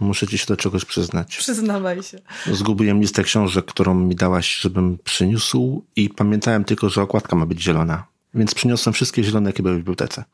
Muszę ci się do czegoś przyznać. Przyznawaj się. Zgubiłem listę książek, którą mi dałaś, żebym przyniósł i pamiętałem tylko, że okładka ma być zielona. Więc przyniosłem wszystkie zielone, jakie były w bibliotece.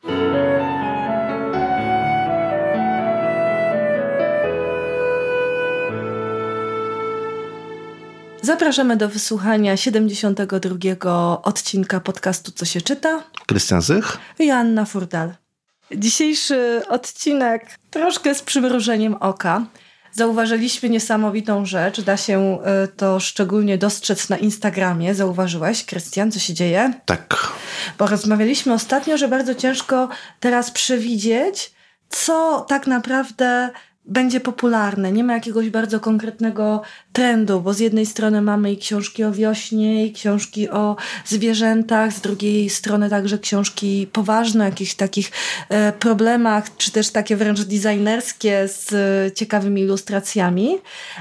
Zapraszamy do wysłuchania 72 odcinka podcastu Co się czyta. Krystian Zych i Anna Furdal. Dzisiejszy odcinek troszkę z przymrużeniem oka. Zauważyliśmy niesamowitą rzecz. Da się y, to szczególnie dostrzec na Instagramie. Zauważyłeś, Krystian, co się dzieje? Tak. Bo rozmawialiśmy ostatnio, że bardzo ciężko teraz przewidzieć, co tak naprawdę będzie popularne. Nie ma jakiegoś bardzo konkretnego trendu, bo z jednej strony mamy i książki o wiośnie, i książki o zwierzętach, z drugiej strony także książki poważne, o jakichś takich e, problemach, czy też takie wręcz designerskie z e, ciekawymi ilustracjami,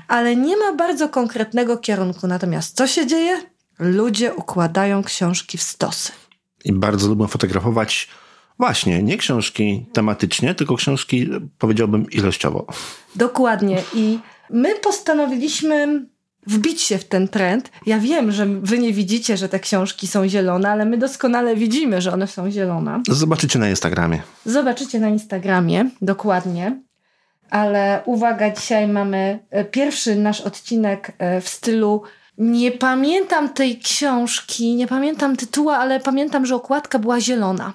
ale nie ma bardzo konkretnego kierunku. Natomiast co się dzieje? Ludzie układają książki w stosy. I bardzo lubią fotografować Właśnie, nie książki tematycznie, tylko książki, powiedziałbym, ilościowo. Dokładnie. I my postanowiliśmy wbić się w ten trend. Ja wiem, że wy nie widzicie, że te książki są zielone, ale my doskonale widzimy, że one są zielone. Zobaczycie na Instagramie. Zobaczycie na Instagramie, dokładnie. Ale uwaga, dzisiaj mamy e, pierwszy nasz odcinek e, w stylu nie pamiętam tej książki, nie pamiętam tytułu, ale pamiętam, że okładka była zielona.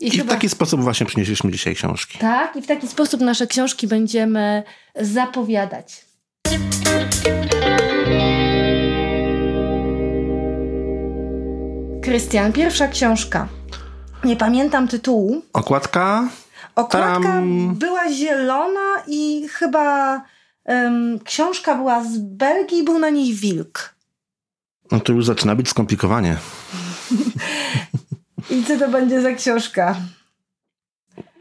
I, I chyba... w taki sposób właśnie przynieśliśmy dzisiaj książki. Tak, i w taki sposób nasze książki będziemy zapowiadać. Krystian, pierwsza książka. Nie pamiętam tytułu. Okładka? Okładka Tam... była zielona i chyba um, książka była z Belgii był na niej wilk. No to już zaczyna być skomplikowanie. I co to będzie za książka?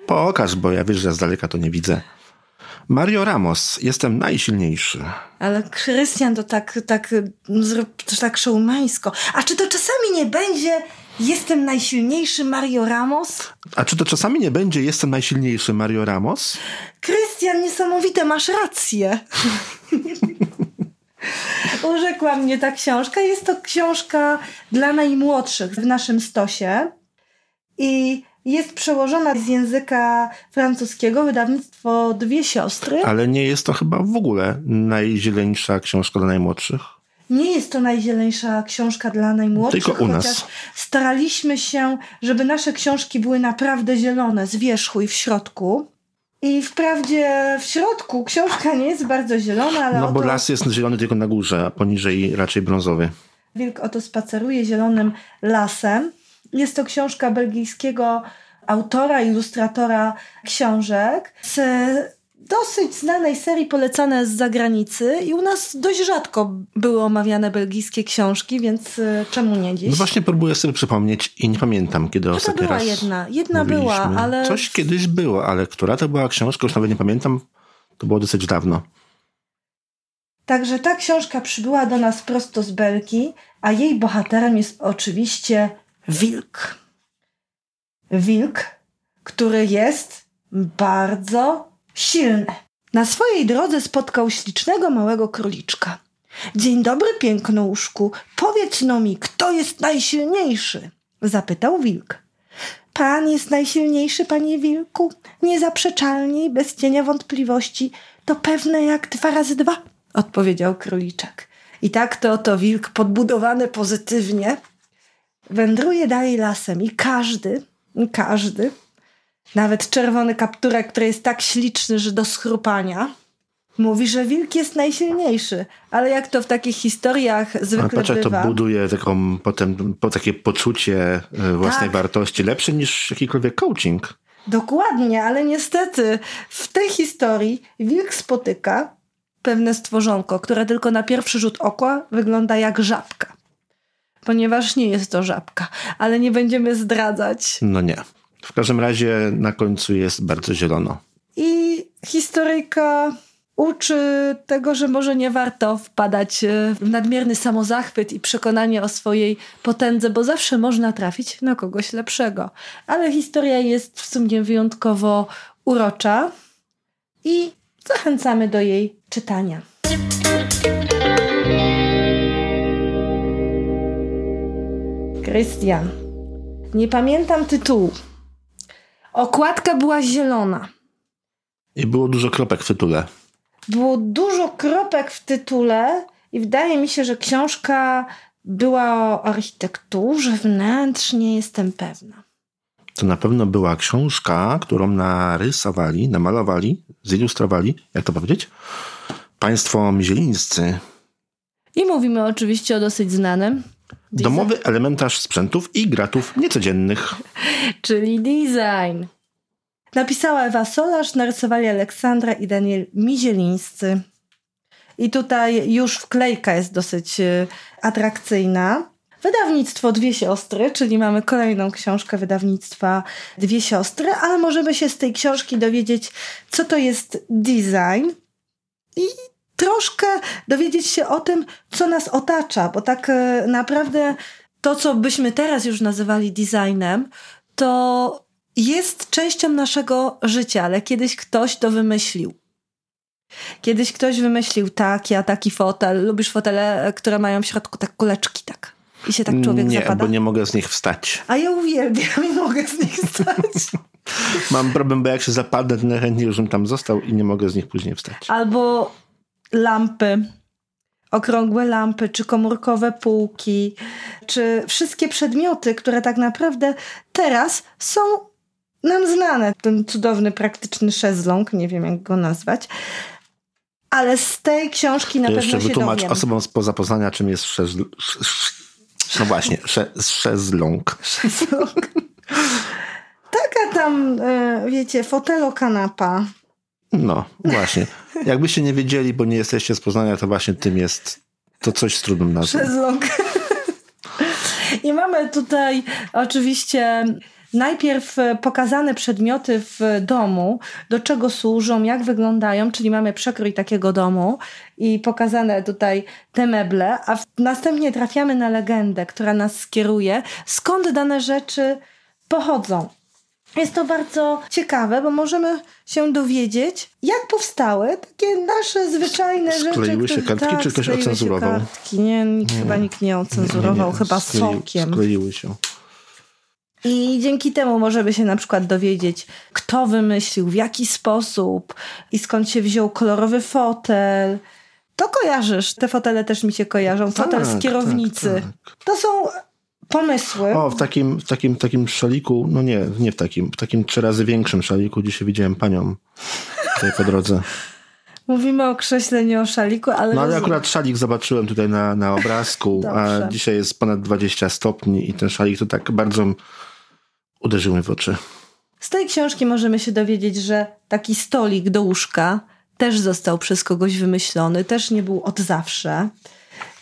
Pokaż, bo ja wiesz, że z daleka to nie widzę. Mario Ramos, jestem najsilniejszy. Ale Krystian to tak, tak, to tak showmańsko. A czy to czasami nie będzie jestem najsilniejszy Mario Ramos? A czy to czasami nie będzie jestem najsilniejszy Mario Ramos? Krystian, niesamowite, masz rację. Urzekła mnie ta książka. Jest to książka dla najmłodszych w naszym stosie i jest przełożona z języka francuskiego, wydawnictwo Dwie Siostry. Ale nie jest to chyba w ogóle najzieleńsza książka dla najmłodszych. Nie jest to najzieleńsza książka dla najmłodszych, Tylko u nas. staraliśmy się, żeby nasze książki były naprawdę zielone z wierzchu i w środku. I wprawdzie w środku książka nie jest bardzo zielona, ale. No bo las jest zielony tylko na górze, a poniżej raczej brązowy. Wilk oto spaceruje zielonym lasem. Jest to książka belgijskiego autora, ilustratora książek z dosyć znanej serii polecane z zagranicy i u nas dość rzadko były omawiane belgijskie książki, więc y, czemu nie dziś? No właśnie próbuję sobie przypomnieć i nie pamiętam, kiedy Chyba ostatni była raz jedna. Jedna była, ale... Coś kiedyś było, ale która to była książka, już nawet nie pamiętam. To było dosyć dawno. Także ta książka przybyła do nas prosto z Belgii, a jej bohaterem jest oczywiście wilk. Wilk, który jest bardzo silny. Na swojej drodze spotkał ślicznego małego króliczka. Dzień dobry, pięknuszku. Powiedz no mi, kto jest najsilniejszy? Zapytał wilk. Pan jest najsilniejszy, panie wilku. Niezaprzeczalnie i bez cienia wątpliwości. To pewne jak dwa razy dwa, odpowiedział króliczek. I tak to oto wilk podbudowany pozytywnie wędruje dalej lasem i każdy, każdy, nawet czerwony kapturek, który jest tak śliczny, że do schrupania, mówi, że wilk jest najsilniejszy. Ale jak to w takich historiach zwykle patrz, bywa... to buduje taką, potem po takie poczucie e, własnej tak. wartości, lepsze niż jakikolwiek coaching. Dokładnie, ale niestety w tej historii wilk spotyka pewne stworzonko, które tylko na pierwszy rzut oka wygląda jak żabka ponieważ nie jest to żabka, ale nie będziemy zdradzać. No nie. W każdym razie na końcu jest bardzo zielono. I historyjka uczy tego, że może nie warto wpadać e, w nadmierny samozachwyt i przekonanie o swojej potędze, bo zawsze można trafić na kogoś lepszego. Ale historia jest w sumie wyjątkowo urocza i zachęcamy do jej czytania. Krystian, nie pamiętam tytułu. Okładka była zielona. I było dużo kropek w tytule. Było dużo kropek w tytule i wydaje mi się, że książka była o architekturze wnętrz, nie jestem pewna. To na pewno była książka, którą narysowali, namalowali, zilustrowali, jak to powiedzieć? Państwo mizielińscy. I mówimy oczywiście o dosyć znanym. Domowy elementarz sprzętów i gratów niecodziennych. Czyli design. Napisała Ewa Solarz, narysowali Aleksandra i Daniel Mizielińscy. I tutaj już wklejka jest dosyć y, atrakcyjna. Wydawnictwo Dwie Siostry, czyli mamy kolejną książkę wydawnictwa Dwie Siostry, ale możemy się z tej książki dowiedzieć, co to jest design i troszkę dowiedzieć się o tym, co nas otacza, bo tak y, naprawdę to, co byśmy teraz już nazywali designem, to jest częścią naszego życia, ale kiedyś ktoś to wymyślił. Kiedyś ktoś wymyślił tak, ja taki fotel. Lubisz fotele, które mają w środku tak kuleczki, tak? I się tak człowiek nie, zapada? bo nie mogę z nich wstać. A ja uwielbiam i mogę z nich wstać. Mam problem, bo jak się zapadnę, to najchętniej już bym tam został i nie mogę z nich później wstać. Albo lampy. Okrągłe lampy, czy komórkowe półki, czy wszystkie przedmioty, które tak naprawdę teraz są nam znane. Ten cudowny, praktyczny szezlong, nie wiem jak go nazwać. Ale z tej książki na To pewno jeszcze się wytłumacz osobom spoza Poznania, czym jest szezl... sz- sz- No właśnie, sze- szezlong. Szezlong. Taka tam, e, wiecie, fotelo kanapa. No, właśnie. Jakbyście nie wiedzieli, bo nie jesteście z Poznania, to właśnie tym jest to coś z trudnym nazwą. Szezlong. I mamy tutaj oczywiście najpierw pokazane przedmioty w domu, do czego służą, jak wyglądają, czyli mamy przekrój takiego domu i pokazane tutaj te meble, a następnie trafiamy na legendę, która nas skieruje, skąd dane rzeczy pochodzą. Jest to bardzo ciekawe, bo możemy się dowiedzieć, jak powstały takie nasze zwyczajne rzeczy. Skleiły się kartki, czy ktoś skleiły ocenzurował? Kartki. Nie, nikt, chyba nikt nie ocenzurował, Nie, nie, chyba sklei- sokiem. Skleiły się. I dzięki temu możemy się na przykład dowiedzieć, kto wymyślił, w jaki sposób i skąd się wziął kolorowy fotel. To kojarzysz, te fotele też mi się kojarzą. Fotel z Tak, kierownicy. tak, tak. To są pomysły. O, w takim, w takim, takim szaliku, no nie, nie w takim, w takim trzy razy większym szaliku dzisiaj widziałem panią tutaj po drodze. Mówimy o krześle, nie o szaliku, ale. No ale rozumiem. akurat szalik zobaczyłem tutaj na, na obrazku, a dzisiaj jest ponad 20 stopni i ten szalik to tak bardzo uderzył mi w oczy. Z tej książki możemy się dowiedzieć, że taki stolik do łóżka też został przez kogoś wymyślony, też nie był od zawsze.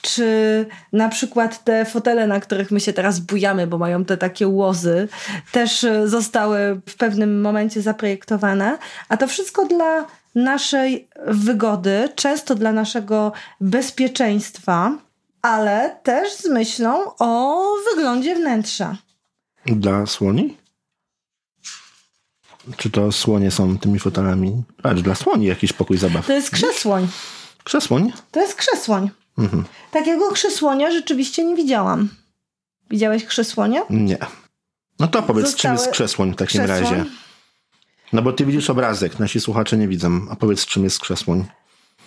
Czy na przykład te fotele, na których my się teraz bujamy, bo mają te takie łozy, też e, zostały w pewnym momencie zaprojektowane. A to wszystko dla naszej wygody, często dla naszego bezpieczeństwa, ale też z myślą o wyglądzie wnętrza. Dla słoni? Czy to słonie są tymi fotelami? Patrz, dla słoni jakiś pokój zabaw. To jest krzesłoń. Krzesłoń? To jest krzesłoń. Mhm. Takiego krzesłonia rzeczywiście nie widziałam. Widziałeś krzesłonia? Nie. No to powiedz, czym jest Zostały krzesłoń w takim krzesłoń? razie. No bo ty widzisz obrazek, nasi słuchacze nie widzą. A powiedz, czym jest krzesłoń.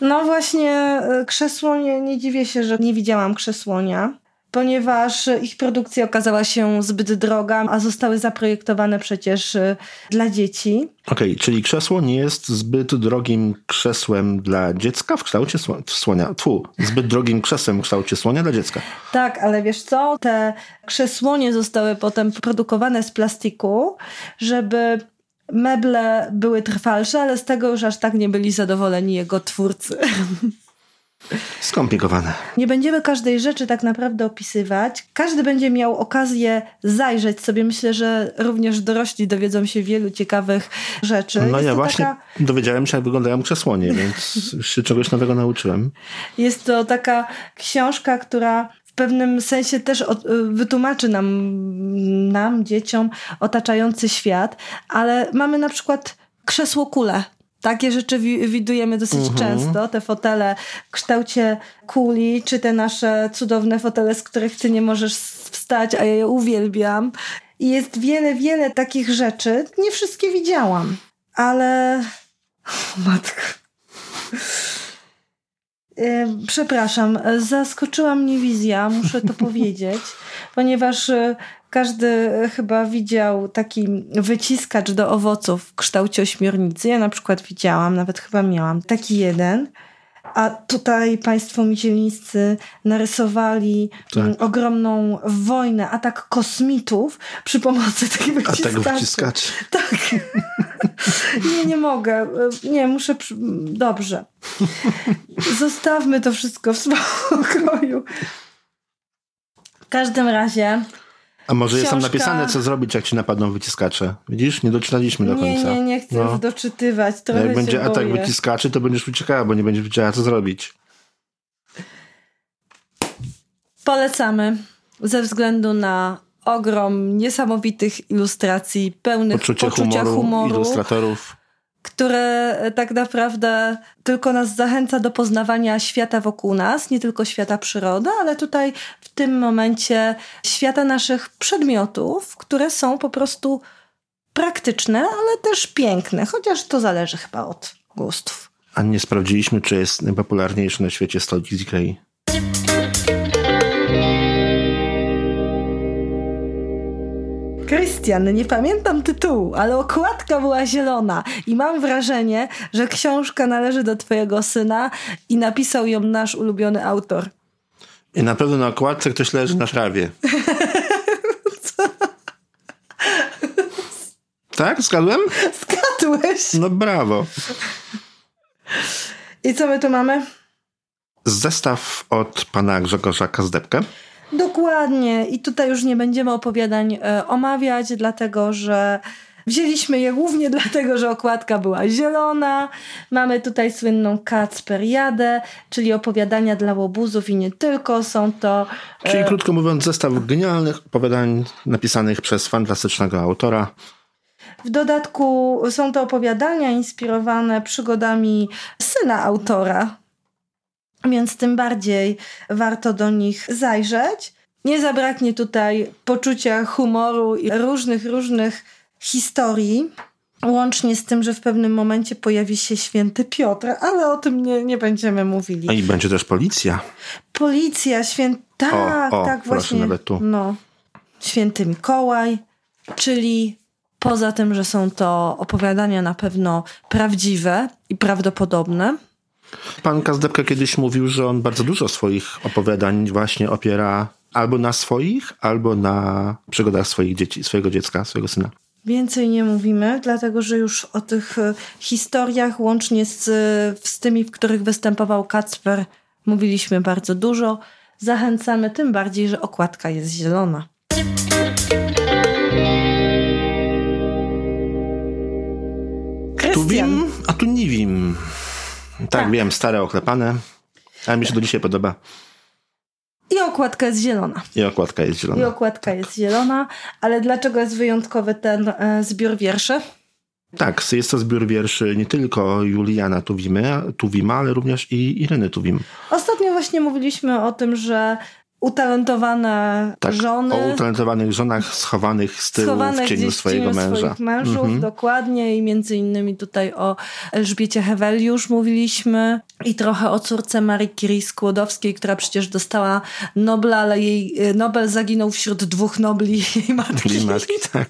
No właśnie, y, krzesłoń, nie dziwię się, że nie widziałam krzesłonia, ponieważ ich produkcja okazała się zbyt droga, a zostały zaprojektowane przecież y, dla dzieci. Okej, czyli krzesło nie jest zbyt drogim krzesłem dla dziecka w kształcie sło- słonia. Tfu, zbyt drogim krzesłem w kształcie słonia dla dziecka. Tak, ale wiesz co? Te krzesłonie zostały potem produkowane z plastiku, żeby meble były trwalsze, ale z tego już aż tak nie byli zadowoleni jego twórcy. Skomplikowane. Nie będziemy każdej rzeczy tak naprawdę opisywać. Każdy będzie miał okazję zajrzeć sobie. Myślę, że również dorośli dowiedzą się wielu ciekawych rzeczy. No jest ja właśnie taka, dowiedziałem się, jak wyglądają krzesłonie, więc już się czegoś nowego nauczyłem. jest to taka książka, która w pewnym sensie też wytłumaczy nam, nam, dzieciom, otaczający świat, ale mamy na przykład krzesło kule. Takie rzeczy wi- widujemy dosyć Mhm. często, te fotele w kształcie kuli, czy te nasze cudowne fotele, z których ty nie możesz wstać, a ja je uwielbiam. I jest wiele, wiele takich rzeczy. Nie wszystkie widziałam, ale... O, matko. E, Przepraszam, zaskoczyła mnie wizja, muszę to powiedzieć, ponieważ e, każdy e, chyba widział taki wyciskacz do owoców w kształcie ośmiornicy. Ja na przykład widziałam, nawet chyba miałam taki jeden. A tutaj państwo mizielnicy narysowali Tak. mm, ogromną wojnę, atak kosmitów przy pomocy tych A tak wyciskaczy. wyciskać. Tak. Nie, nie mogę. Nie, muszę. Przy... Dobrze. Zostawmy to wszystko w spokoju. W każdym razie. A może jest tam Książka- napisane, co zrobić, jak ci napadną wyciskacze? Widzisz? Nie doczytaliśmy do Nie, końca. nie, nie chcę No. doczytywać. Trochę Jak będzie atak boję. wyciskaczy, to będziesz uciekała, bo nie będziesz wiedziała, co zrobić. Polecamy ze względu na ogrom niesamowitych ilustracji, pełnych Poczucie poczucia humoru, humoru ilustratorów. Które tak naprawdę tylko nas zachęca do poznawania świata wokół nas, nie tylko świata przyrody, ale tutaj w tym momencie świata naszych przedmiotów, które są po prostu praktyczne, ale też piękne, chociaż to zależy chyba od gustów. A nie sprawdziliśmy, czy jest najpopularniejszy na świecie stolik z Ikei. Krystian, nie pamiętam tytułu, ale okładka była zielona i mam wrażenie, że książka należy do twojego syna i napisał ją nasz ulubiony autor. I na pewno na okładce ktoś leży na trawie. tak? Zgadłem? Zgadłeś! No brawo. I co my tu mamy? Zestaw od pana Grzegorza Kazdepkę. Dokładnie. I tutaj już nie będziemy opowiadań e, omawiać, dlatego że wzięliśmy je głównie dlatego, że okładka była zielona. Mamy tutaj słynną Kacperiadę, czyli opowiadania dla łobuzów i nie tylko. Są to Czyli krótko mówiąc, zestaw genialnych opowiadań napisanych przez fantastycznego autora. W dodatku są to opowiadania inspirowane przygodami syna autora, więc tym bardziej warto do nich zajrzeć. Nie zabraknie tutaj poczucia humoru i różnych, różnych historii. Łącznie z tym, że w pewnym momencie pojawi się święty Piotr, ale o tym nie, nie będziemy mówili. A i będzie też policja. Policja, święty. Tak, o, tak, proszę, właśnie. nawet tu. No. Święty Mikołaj, czyli poza tym, że są to opowiadania na pewno prawdziwe i prawdopodobne. Pan Kazdepka kiedyś mówił, że on bardzo dużo swoich opowiadań właśnie opiera albo na swoich, albo na przygodach swoich dzieci, swojego dziecka, swojego syna. Więcej nie mówimy, dlatego że już o tych e, historiach, łącznie z, z tymi, w których występował Kacper, mówiliśmy bardzo dużo. Zachęcamy, tym bardziej, że okładka jest zielona. Tu Krystian, wim, a tu nie wim. Tak, Tak. wiem, stare, oklepane, ale mi się do dzisiaj podoba. i okładka jest zielona. I okładka jest I zielona. okładka jest zielona, ale dlaczego jest wyjątkowy ten e, zbiór wierszy? Tak, jest to zbiór wierszy nie tylko Juliana Tuwimy, Tuwima, ale również i Ireny Tuwim. Ostatnio właśnie mówiliśmy o tym, że utalentowane Tak, żony o utalentowanych żonach schowanych z tyłu schowane w cieniu gdzieś w swojego cieniu męża. swoich mężów, Mhm. dokładnie i między innymi tutaj o Elżbiecie Heweliusz mówiliśmy i trochę o córce Marii Curie Skłodowskiej, która przecież dostała Nobla, ale jej y, Nobel zaginął wśród dwóch Nobli jej matki. Matki, tak.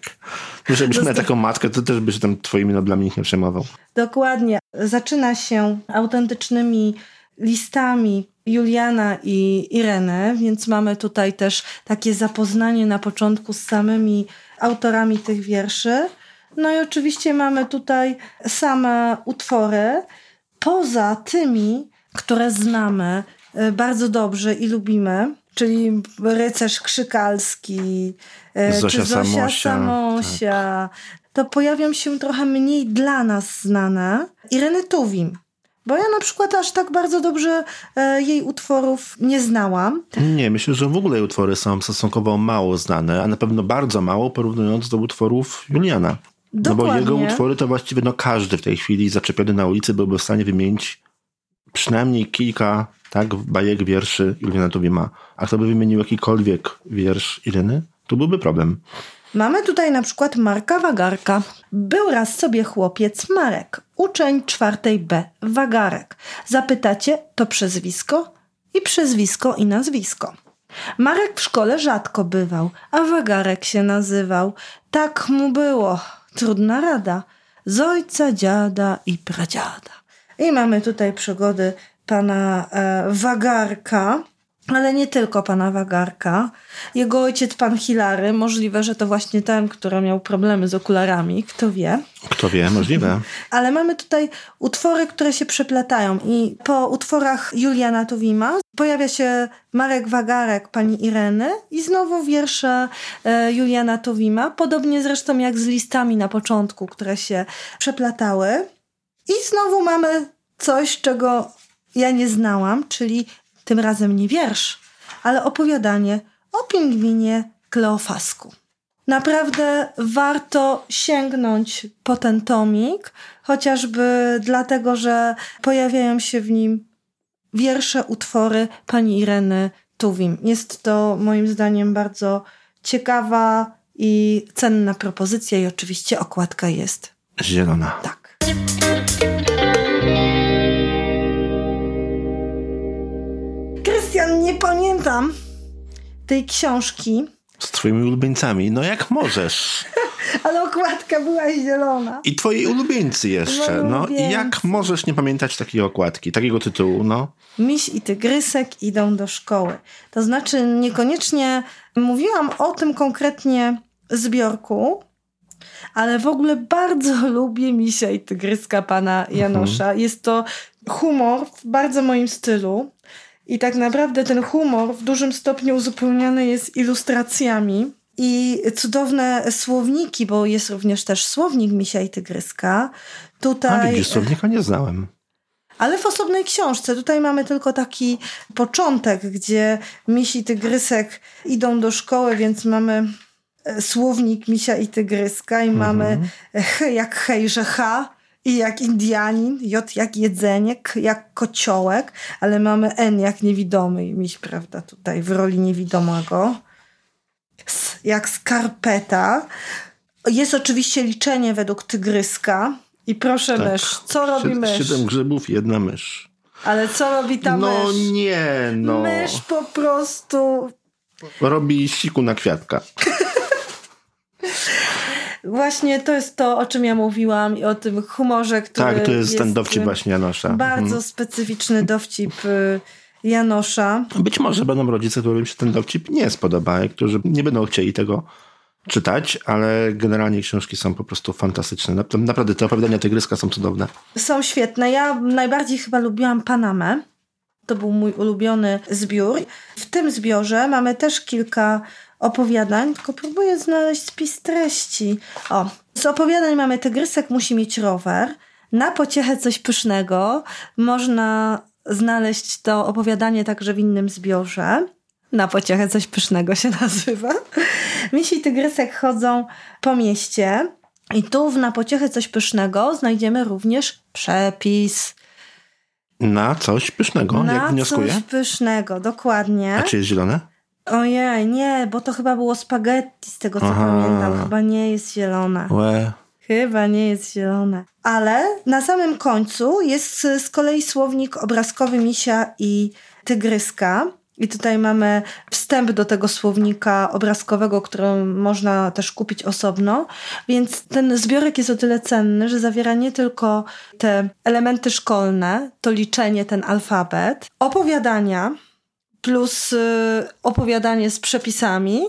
Może byś miał Dosta- taką matkę, to też by się tam twoimi noblami nikt nie przejmował. Dokładnie. Zaczyna się autentycznymi listami Juliana i Ireny, więc mamy tutaj też takie zapoznanie na początku z samymi autorami tych wierszy. No i oczywiście mamy tutaj same utwory, poza tymi, które znamy e, bardzo dobrze i lubimy, czyli Rycerz Krzykalski, e, Zosia czy Zosia Samosia, Samosia, to pojawią się trochę mniej dla nas znane Ireny Tuwim. Bo ja na przykład aż tak bardzo dobrze e, jej utworów nie znałam. Nie, myślę, że w ogóle jej utwory są stosunkowo mało znane, a na pewno bardzo mało porównując do utworów Juliana. Dokładnie. No bo jego utwory to właściwie no każdy w tej chwili zaczepiony na ulicy byłby w stanie wymienić przynajmniej kilka tak, bajek, wierszy Juliana Tuwima. A kto by wymienił jakikolwiek wiersz Ireny, to byłby problem. Mamy tutaj na przykład Marka Wagarka. Był raz sobie chłopiec Marek, uczeń czwartej B, Wagarek. Zapytacie, to przezwisko? I przezwisko i nazwisko. Marek w szkole rzadko bywał, a Wagarek się nazywał. Tak mu było. Trudna rada. Z ojca, dziada i pradziada. I mamy tutaj przygody pana e, Wagarka, ale nie tylko pana Wagarka. Jego ojciec, pan Hilary, możliwe, że to właśnie ten, który miał problemy z okularami, kto wie. Kto wie, możliwe. Ale mamy tutaj utwory, które się przeplatają i po utworach Juliana Tuwima pojawia się Marek Wagarek, pani Ireny i znowu wiersze e, Juliana Tuwima, podobnie zresztą jak z listami na początku, które się przeplatały. I znowu mamy coś, czego ja nie znałam, czyli tym razem nie wiersz, ale opowiadanie o pingwinie Kleofasku. Naprawdę warto sięgnąć po ten tomik, chociażby dlatego, że pojawiają się w nim wiersze, utwory pani Ireny Tuwim. Jest to moim zdaniem bardzo ciekawa i cenna propozycja i oczywiście okładka jest Zielona. tak. Krystian, nie pamiętam tej książki, Z twoimi ulubieńcami. No jak możesz. ale okładka była zielona. I twoi ulubieńcy jeszcze. No i jak możesz nie pamiętać takiej okładki, takiego tytułu, no? Miś i tygrysek idą do szkoły. To znaczy, niekoniecznie mówiłam o tym konkretnie zbiorku, ale w ogóle bardzo lubię misia i tygryska pana Janosza. Jest to humor w bardzo moim stylu. I tak naprawdę ten humor w dużym stopniu uzupełniany jest ilustracjami i cudowne słowniki, bo jest również też słownik misia i tygryska. A Tutaj widzisz, słownika nie znałem. ale w osobnej książce. Tutaj mamy tylko taki początek, gdzie misi i tygrysek idą do szkoły, więc mamy e, słownik misia i tygryska i mamy ch jak hejże H i jak Indianin, J jak jedzenie, K jak kociołek, ale mamy N jak niewidomy miś, prawda, tutaj w roli niewidomego. S jak skarpeta. Jest oczywiście liczenie według tygryska. I proszę Tak. mysz, co robi mysz? Siedem grzybów, jedna mysz. Ale co robi ta No mysz? nie, no. Mysz po prostu. Robi siku na kwiatka. Właśnie to jest to, o czym ja mówiłam i o tym humorze, który. Tak, to jest, ten dowcip właśnie Janosza. Bardzo Mhm. specyficzny dowcip y, Janosza. Być może będą rodzice, którym się ten dowcip nie spodoba i którzy nie będą chcieli tego czytać, ale generalnie książki są po prostu fantastyczne. Nap- Naprawdę te opowiadania Tygryska są cudowne. Są świetne. Ja najbardziej chyba lubiłam Panamę. To był mój ulubiony zbiór. W tym zbiorze mamy też kilka opowiadań, tylko próbuję znaleźć spis treści. O, z opowiadań mamy Tygrysek musi mieć rower. Na pociechę coś pysznego. Można znaleźć to opowiadanie także w innym zbiorze. Na pociechę coś pysznego się nazywa. Misi i Tygrysek chodzą po mieście. I tu w Na pociechę coś pysznego znajdziemy również przepis. Na coś pysznego, Na jak wnioskuję. coś pysznego, dokładnie. A czy jest zielone? Ojej, nie, bo to chyba było spaghetti z tego co Aha. pamiętam. Chyba nie jest zielone. Łe. Chyba nie jest zielone. Ale na samym końcu jest z kolei słownik obrazkowy misia i tygryska. I tutaj mamy wstęp do tego słownika obrazkowego, który można też kupić osobno. Więc ten zbiorek jest o tyle cenny, że zawiera nie tylko te elementy szkolne, to liczenie, ten alfabet, opowiadania plus y, opowiadanie z przepisami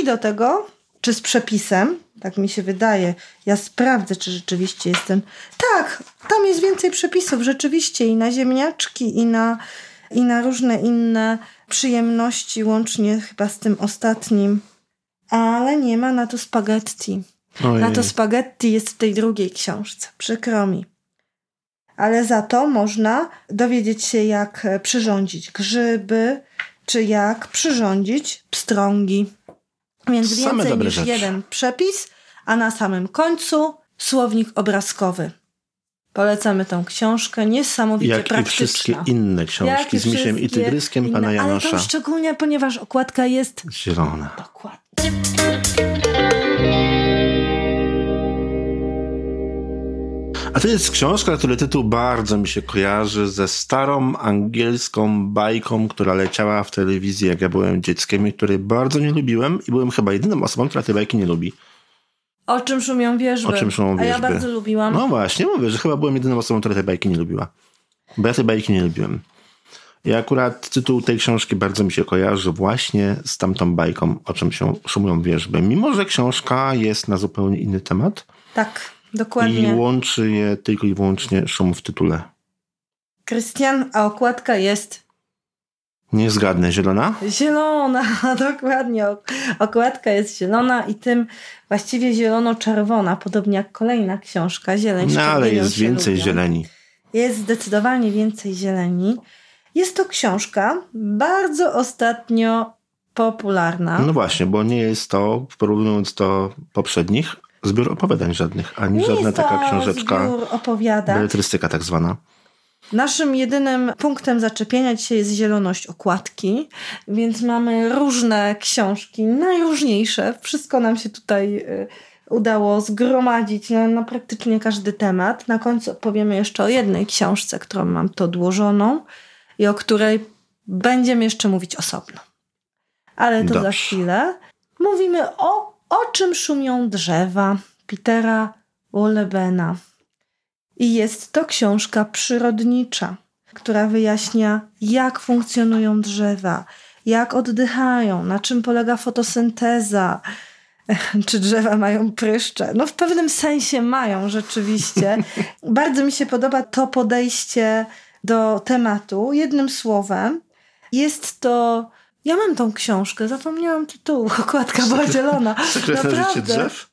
i do tego, czy z przepisem, tak mi się wydaje, ja sprawdzę, czy rzeczywiście jest ten. Tak, tam jest więcej przepisów, rzeczywiście, i na ziemniaczki, i na, i na różne inne przyjemności, łącznie chyba z tym ostatnim. Ale nie ma na to spaghetti. Ojej. Na to spaghetti jest w tej drugiej książce. Przykro mi. Ale za to można dowiedzieć się, jak przyrządzić grzyby, czy jak przyrządzić pstrągi. Więc Same więcej niż rzeczy. jeden przepis, a na samym końcu słownik obrazkowy. Polecamy tą książkę, niesamowicie Jak praktyczna. i wszystkie inne książki Jak z misiem i tygryskiem inne, pana Janosza. Ale szczególnie, ponieważ okładka jest Zielona. dokładnie. A to jest książka, której tytuł bardzo mi się kojarzy ze starą angielską bajką, która leciała w telewizji, jak ja byłem dzieckiem i której bardzo nie lubiłem i byłem chyba jedyną osobą, która tej bajki nie lubi. O czym szumią wierzby. O czym szumią A ja wierzby. bardzo lubiłam. No właśnie, mówię, że chyba byłem jedyną osobą, która tej bajki nie lubiła. Bo ja tej bajki nie lubiłem. I akurat tytuł tej książki bardzo mi się kojarzy właśnie z tamtą bajką, o czym się szumią wierzby. Mimo, że książka jest na zupełnie inny temat Tak, i dokładnie. łączy je tylko i wyłącznie szum w tytule. Krystian, a okładka jest Nie zgadnę, zielona? zielona, dokładnie. Ok- Okładka jest zielona i tym właściwie zielono-czerwona, podobnie jak kolejna książka, zieleń. No ale jest więcej lubią. zieleni. Jest zdecydowanie więcej zieleni. Jest to książka bardzo ostatnio popularna. No właśnie, bo nie jest to, porównując do poprzednich, zbiór opowiadań żadnych, ani Nie żadna taka książeczka, zbiór opowiadań. beletrystyka tak zwana. Naszym jedynym punktem zaczepienia dzisiaj jest zieloność okładki, więc mamy różne książki, najróżniejsze. Wszystko nam się tutaj y, udało zgromadzić na, na praktycznie każdy temat. Na końcu powiemy jeszcze o jednej książce, którą mam to odłożoną i o której będziemy jeszcze mówić osobno. Ale to za Dobrze. chwilę. Mówimy o O czym szumią drzewa Petera Wollebena. I jest to książka przyrodnicza, która wyjaśnia, jak funkcjonują drzewa, jak oddychają, na czym polega fotosynteza, czy drzewa mają pryszcze. No, w pewnym sensie mają rzeczywiście. Bardzo mi się podoba to podejście do tematu. Jednym słowem, jest to. Ja mam tą książkę, zapomniałam tytułu. Okładka była zielona. Sekretne życie drzew?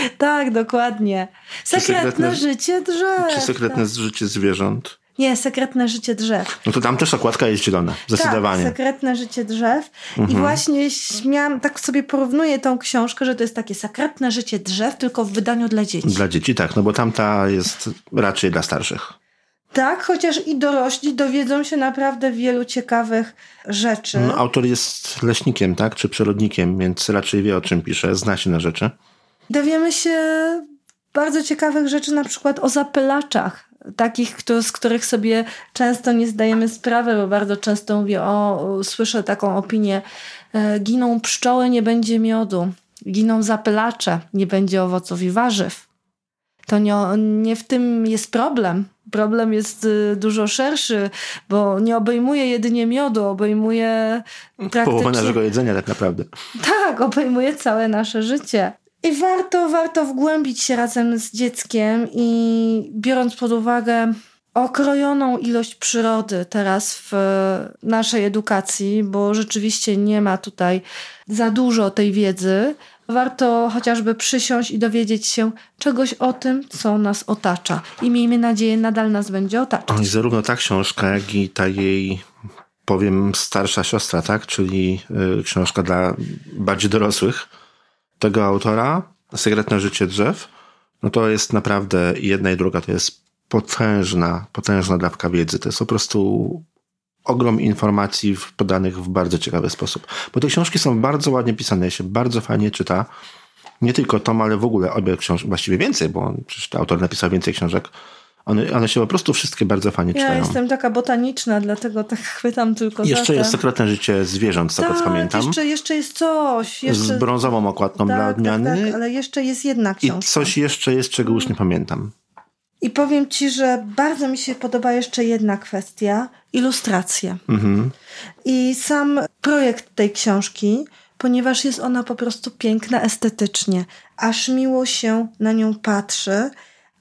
Tak, dokładnie. Sekretne, sekretne- życie drzew. Czy sekretne życie zwierząt? Nie, sekretne życie drzew. No to tam też okładka jest zielona, zdecydowanie. Tak, sekretne życie drzew. I Mhm. właśnie śmiałam, tak sobie porównuję tą książkę, że to jest takie sekretne życie drzew, tylko w wydaniu dla dzieci. Dla dzieci tak, no bo tamta jest raczej dla starszych. Tak, chociaż i dorośli dowiedzą się naprawdę wielu ciekawych rzeczy. No, autor jest leśnikiem, tak? Czy przyrodnikiem, więc raczej wie o czym pisze, zna się na rzeczy. Dowiemy się bardzo ciekawych rzeczy, na przykład o zapylaczach. Takich, z których sobie często nie zdajemy sprawy, bo bardzo często mówię, o, słyszę taką opinię, e, giną pszczoły, nie będzie miodu, giną zapylacze, nie będzie owoców i warzyw. To nie, nie w tym jest problem. Problem jest y, dużo szerszy, bo nie obejmuje jedynie miodu, obejmuje Połowę praktycznie... naszego jedzenia tak naprawdę. Tak, obejmuje całe nasze życie. I warto, warto wgłębić się razem z dzieckiem i biorąc pod uwagę okrojoną ilość przyrody teraz w naszej edukacji, bo rzeczywiście nie ma tutaj za dużo tej wiedzy, warto chociażby przysiąść i dowiedzieć się czegoś o tym, co nas otacza. I miejmy nadzieję, nadal nas będzie otaczać. I zarówno ta książka, jak i ta jej, powiem, starsza siostra, tak? Czyli y, książka dla bardziej dorosłych tego autora, Sekretne życie drzew, no to jest naprawdę jedna i druga to jest potężna, potężna dawka wiedzy. To jest po prostu ogrom informacji podanych w bardzo ciekawy sposób. Bo te książki są bardzo ładnie pisane, się bardzo fajnie czyta. Nie tylko Tom, ale w ogóle obie książki, właściwie więcej, bo on, przecież autor napisał więcej książek. One, one się po prostu wszystkie bardzo fajnie Ja czytają. jestem taka botaniczna, dlatego tak chwytam tylko za Jeszcze jest te- sekretne życie zwierząt, z tego co tak, pamiętam. Jeszcze, jeszcze jest coś. Jeszcze... Z brązową okładką tak, dla odmiany. Tak, tak, ale jeszcze jest jedna I książka. coś jeszcze jest, czego już nie pamiętam. I powiem ci, że bardzo mi się podoba jeszcze jedna kwestia ilustracje. Mhm. I sam projekt tej książki, ponieważ jest ona po prostu piękna estetycznie, aż miło się na nią patrzy,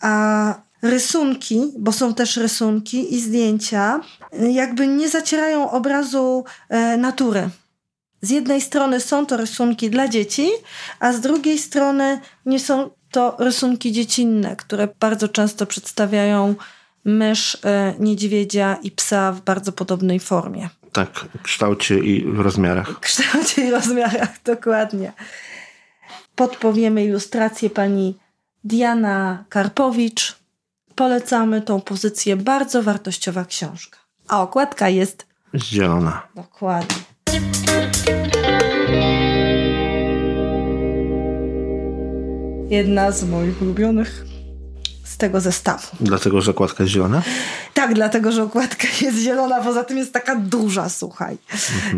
a rysunki, bo są też rysunki i zdjęcia, jakby nie zacierają obrazu e, natury. Z jednej strony są to rysunki dla dzieci, a z drugiej strony nie są to rysunki dziecinne, które bardzo często przedstawiają mysz, e, niedźwiedzia i psa w bardzo podobnej formie. Tak, w kształcie i w rozmiarach. W kształcie i rozmiarach, dokładnie. Podpowiemy ilustrację pani Diana Karpowicz. Polecamy tą pozycję, bardzo wartościowa książka. A okładka jest Zielona. dokładnie. Jedna z moich ulubionych z tego zestawu. Dlatego, że okładka jest zielona? Tak, dlatego, że okładka jest zielona, poza tym jest taka duża, słuchaj.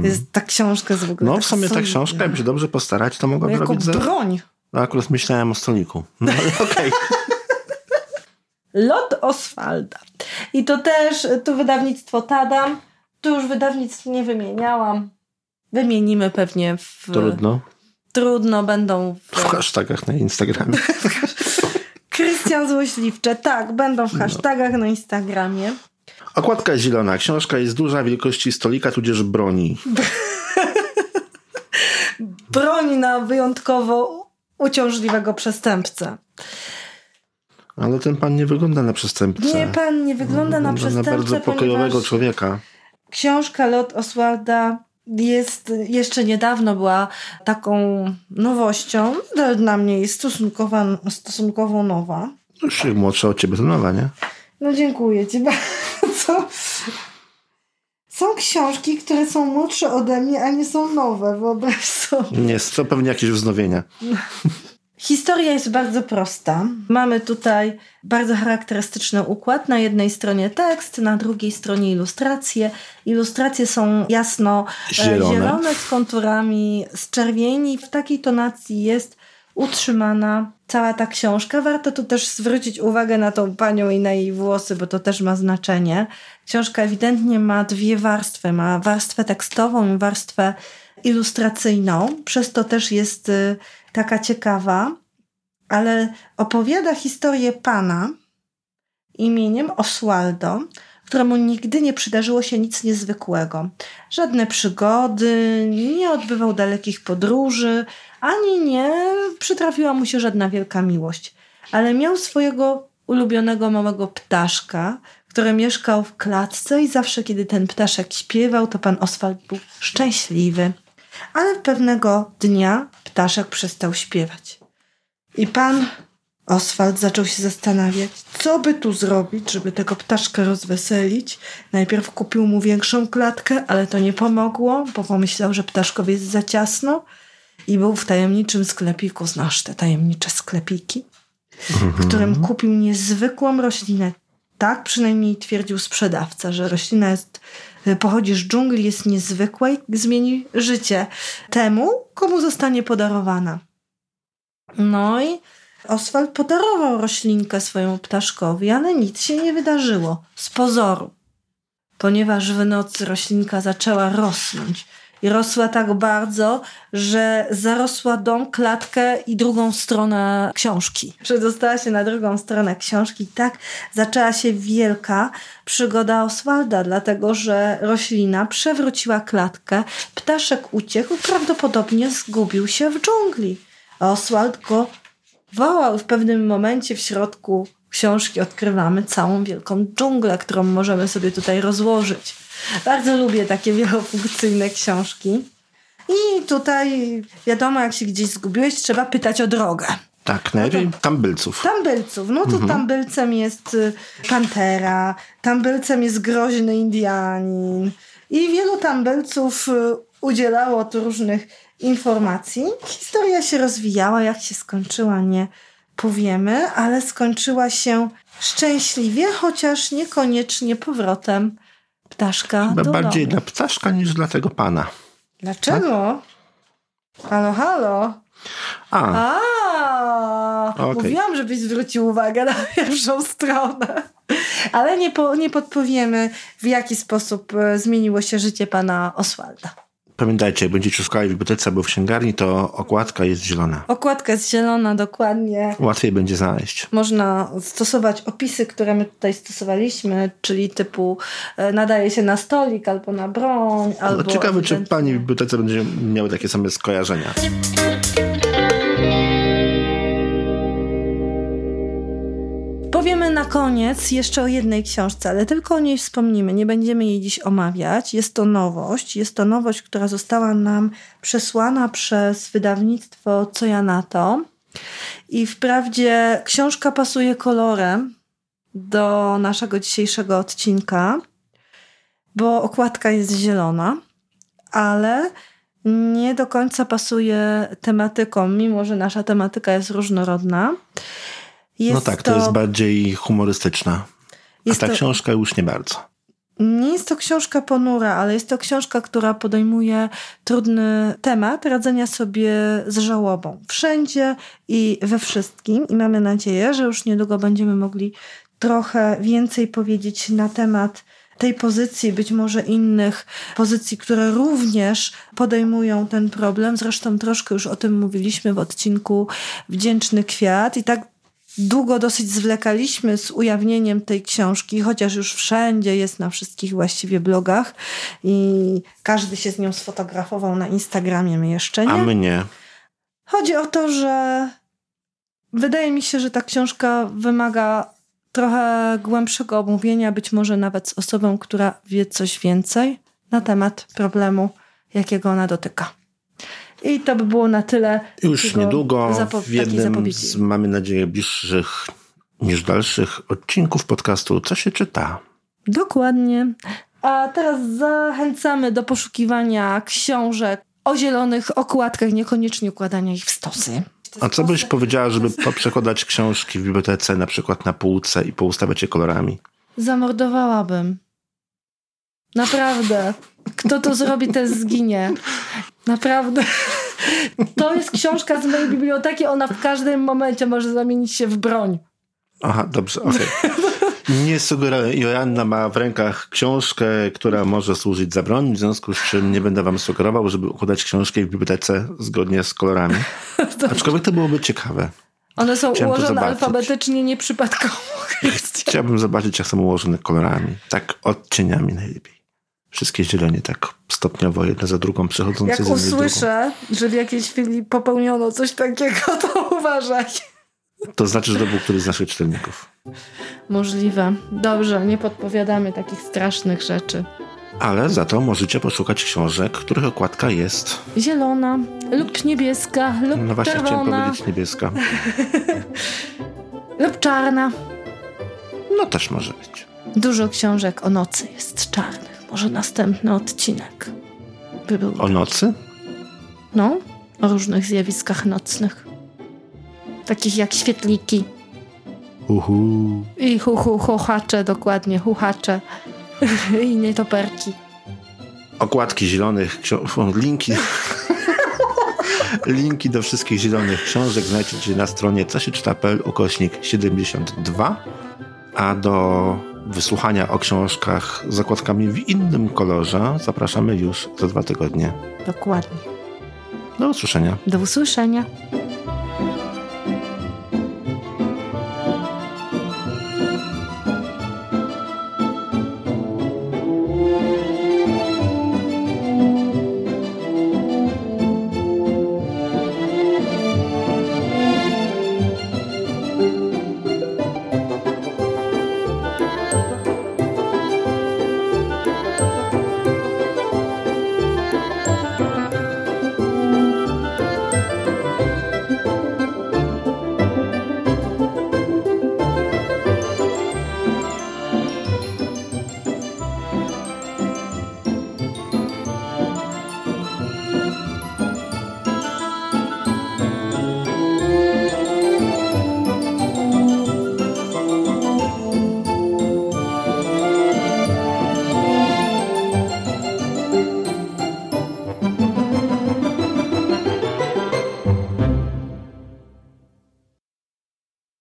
Jest, ta książka w ogóle No, taka w sumie ta książka, jakby się dobrze postarać, to mogłaby Jako robić za... broń. No, akurat myślałem o stoliku. No, ale okej. Lot Oswalda. I to też, tu wydawnictwo Tadam. Tu już wydawnictw nie wymieniałam. Wymienimy pewnie w... Trudno. Trudno będą W hashtagach na Instagramie. Krystian Złośliwcze, tak, będą w hashtagach na Instagramie. Okładka jest zielona. Książka jest duża, wielkości stolika, tudzież broni. Broni na wyjątkowo uciążliwego przestępcę. Ale ten pan nie wygląda na przestępcę. Nie, pan nie wygląda na przestępcę, na bardzo pokojowego człowieka. książka Lot Oswalda jest, jeszcze niedawno była taką nowością, dla mnie jest stosunkowo, stosunkowo nowa. Już młodsza od ciebie to nowa, nie? No dziękuję ci bardzo. Są książki, które są młodsze ode mnie, a nie są nowe, wyobraź sobie. Nie, to pewnie jakieś wznowienia. Historia jest bardzo prosta. Mamy tutaj bardzo charakterystyczny układ. Na jednej stronie tekst, na drugiej stronie ilustracje. Ilustracje są jasno e, Zielone. zielone z konturami z czerwieni. W takiej tonacji jest utrzymana cała ta książka. Warto tu też zwrócić uwagę na tą panią i na jej włosy, bo to też ma znaczenie. Książka ewidentnie ma dwie warstwy. Ma warstwę tekstową i warstwę ilustracyjną. Przez to też jest y, taka ciekawa, ale opowiada historię pana imieniem Oswaldo, któremu nigdy nie przydarzyło się nic niezwykłego. Żadne przygody, nie odbywał dalekich podróży, ani nie przytrafiła mu się żadna wielka miłość. Ale miał swojego ulubionego małego ptaszka, który mieszkał w klatce i zawsze, kiedy ten ptaszek śpiewał, to pan Oswald był szczęśliwy. Ale pewnego dnia ptaszek przestał śpiewać. I pan Oswald zaczął się zastanawiać, co by tu zrobić, żeby tego ptaszka rozweselić. Najpierw kupił mu większą klatkę, ale to nie pomogło, bo pomyślał, że ptaszkowi jest za ciasno. I był w tajemniczym sklepiku, znasz te tajemnicze sklepiki, w którym kupił niezwykłą roślinę. Tak przynajmniej twierdził sprzedawca, że roślina jest, pochodzi z dżungli, jest niezwykła i zmieni życie temu, komu zostanie podarowana. No i Oswald podarował roślinkę swojemu ptaszkowi, ale nic się nie wydarzyło z pozoru, ponieważ w nocy roślinka zaczęła rosnąć. I rosła tak bardzo, że zarosła dom, klatkę i drugą stronę książki. Przedostała się na drugą stronę książki. Tak zaczęła się wielka przygoda Oswalda, dlatego że roślina przewróciła klatkę, ptaszek uciekł, prawdopodobnie zgubił się w dżungli. A Oswald go wołał. W pewnym momencie w środku książki odkrywamy całą wielką dżunglę, którą możemy sobie tutaj rozłożyć. Bardzo lubię takie wielofunkcyjne książki. I tutaj wiadomo, jak się gdzieś zgubiłeś, trzeba pytać o drogę. Tak, najlepiej tambylców. Tambylców. No to tambylcem jest y, pantera, tambylcem jest groźny Indianin. I wielu tambylców y, udzielało tu różnych informacji. Historia się rozwijała, jak się skończyła, nie powiemy, ale skończyła się szczęśliwie, chociaż niekoniecznie powrotem ptaszka Chyba do bardziej domu. dla ptaszka niż dla tego pana. Dlaczego? Halo, halo. A, A, Okej. mówiłam, żebyś zwrócił uwagę na pierwszą stronę. Ale nie, po, nie podpowiemy, w jaki sposób e, zmieniło się życie pana Oswalda. Pamiętajcie, jak będziecie szukali w bibliotece albo w księgarni, to okładka jest zielona. Okładka jest zielona, dokładnie. Łatwiej będzie znaleźć. Można stosować opisy, które my tutaj stosowaliśmy, czyli typu e, nadaje się na stolik albo na broń, albo... No, ciekawe, czy ewidentnie- pani w bibliotece będzie miały takie same skojarzenia. Powiemy na koniec jeszcze o jednej książce, ale tylko o niej wspomnimy. Nie będziemy jej dziś omawiać. Jest to nowość. Jest to nowość, która została nam przesłana przez wydawnictwo Co ja na to. I wprawdzie książka pasuje kolorem do naszego dzisiejszego odcinka, bo okładka jest zielona, ale nie do końca pasuje tematyką, mimo że nasza tematyka jest różnorodna. Jest no tak, to, to jest bardziej humorystyczna. A ta to, książka już nie bardzo. Nie jest to książka ponura, ale jest to książka, która podejmuje trudny temat radzenia sobie z żałobą. Wszędzie i we wszystkim. I mamy nadzieję, że już niedługo będziemy mogli trochę więcej powiedzieć na temat tej pozycji, być może innych pozycji, które również podejmują ten problem. Zresztą troszkę już o tym mówiliśmy w odcinku Wdzięczny Kwiat. I tak długo dosyć zwlekaliśmy z ujawnieniem tej książki, chociaż już wszędzie jest na wszystkich właściwie blogach i każdy się z nią sfotografował na Instagramie, my jeszcze nie. A my nie. Chodzi o to, że wydaje mi się, że ta książka wymaga trochę głębszego omówienia, być może nawet z osobą, która wie coś więcej na temat problemu, jakiego ona dotyka. I to by było na tyle. Już niedługo w jednym z, mamy nadzieję, bliższych niż dalszych odcinków podcastu Co się czyta. Dokładnie. A teraz zachęcamy do poszukiwania książek o zielonych okładkach, niekoniecznie układania ich w stosy. A co byś powiedziała, żeby poprzekładać książki w bibliotece na przykład na półce i poustawiać je kolorami? Zamordowałabym. Naprawdę. Kto to zrobi, ten zginie. Naprawdę. To jest książka z mojej biblioteki. Ona w każdym momencie może zamienić się w broń. Aha, dobrze, okej. Okay. Nie sugeruję. Joanna ma w rękach książkę, która może służyć za broń, w związku z czym nie będę wam sugerował, żeby układać książkę w bibliotece zgodnie z kolorami. Aczkolwiek to byłoby ciekawe. One są Chciałem ułożone alfabetycznie, nieprzypadkowo. Chciałbym zobaczyć, jak są ułożone kolorami. Tak odcieniami najlepiej wszystkie zielenie tak stopniowo, jedna za drugą przechodzące Jak usłyszę, że w jakiejś chwili popełniono coś takiego, to uważaj. To znaczy, że to był któryś z naszych czytelników. Możliwe. Dobrze, nie podpowiadamy takich strasznych rzeczy. Ale za to możecie poszukać książek, których okładka jest zielona lub niebieska lub No właśnie czerwona. chciałem powiedzieć niebieska. lub czarna. No też może być. Dużo książek o nocy jest czarnych. Może następny odcinek by był. O nocy? No, o różnych zjawiskach nocnych. Takich jak świetliki. Uhu. I hu, hu, huchacze, dokładnie, huchacze. I nietoperki. Okładki zielonych, linki. linki do wszystkich zielonych książek znajdziecie na stronie co się czyta.pl ukośnik 72, a do wysłuchania o książkach z zakładkami w innym kolorze zapraszamy już za dwa tygodnie. Dokładnie. Do usłyszenia. Do usłyszenia.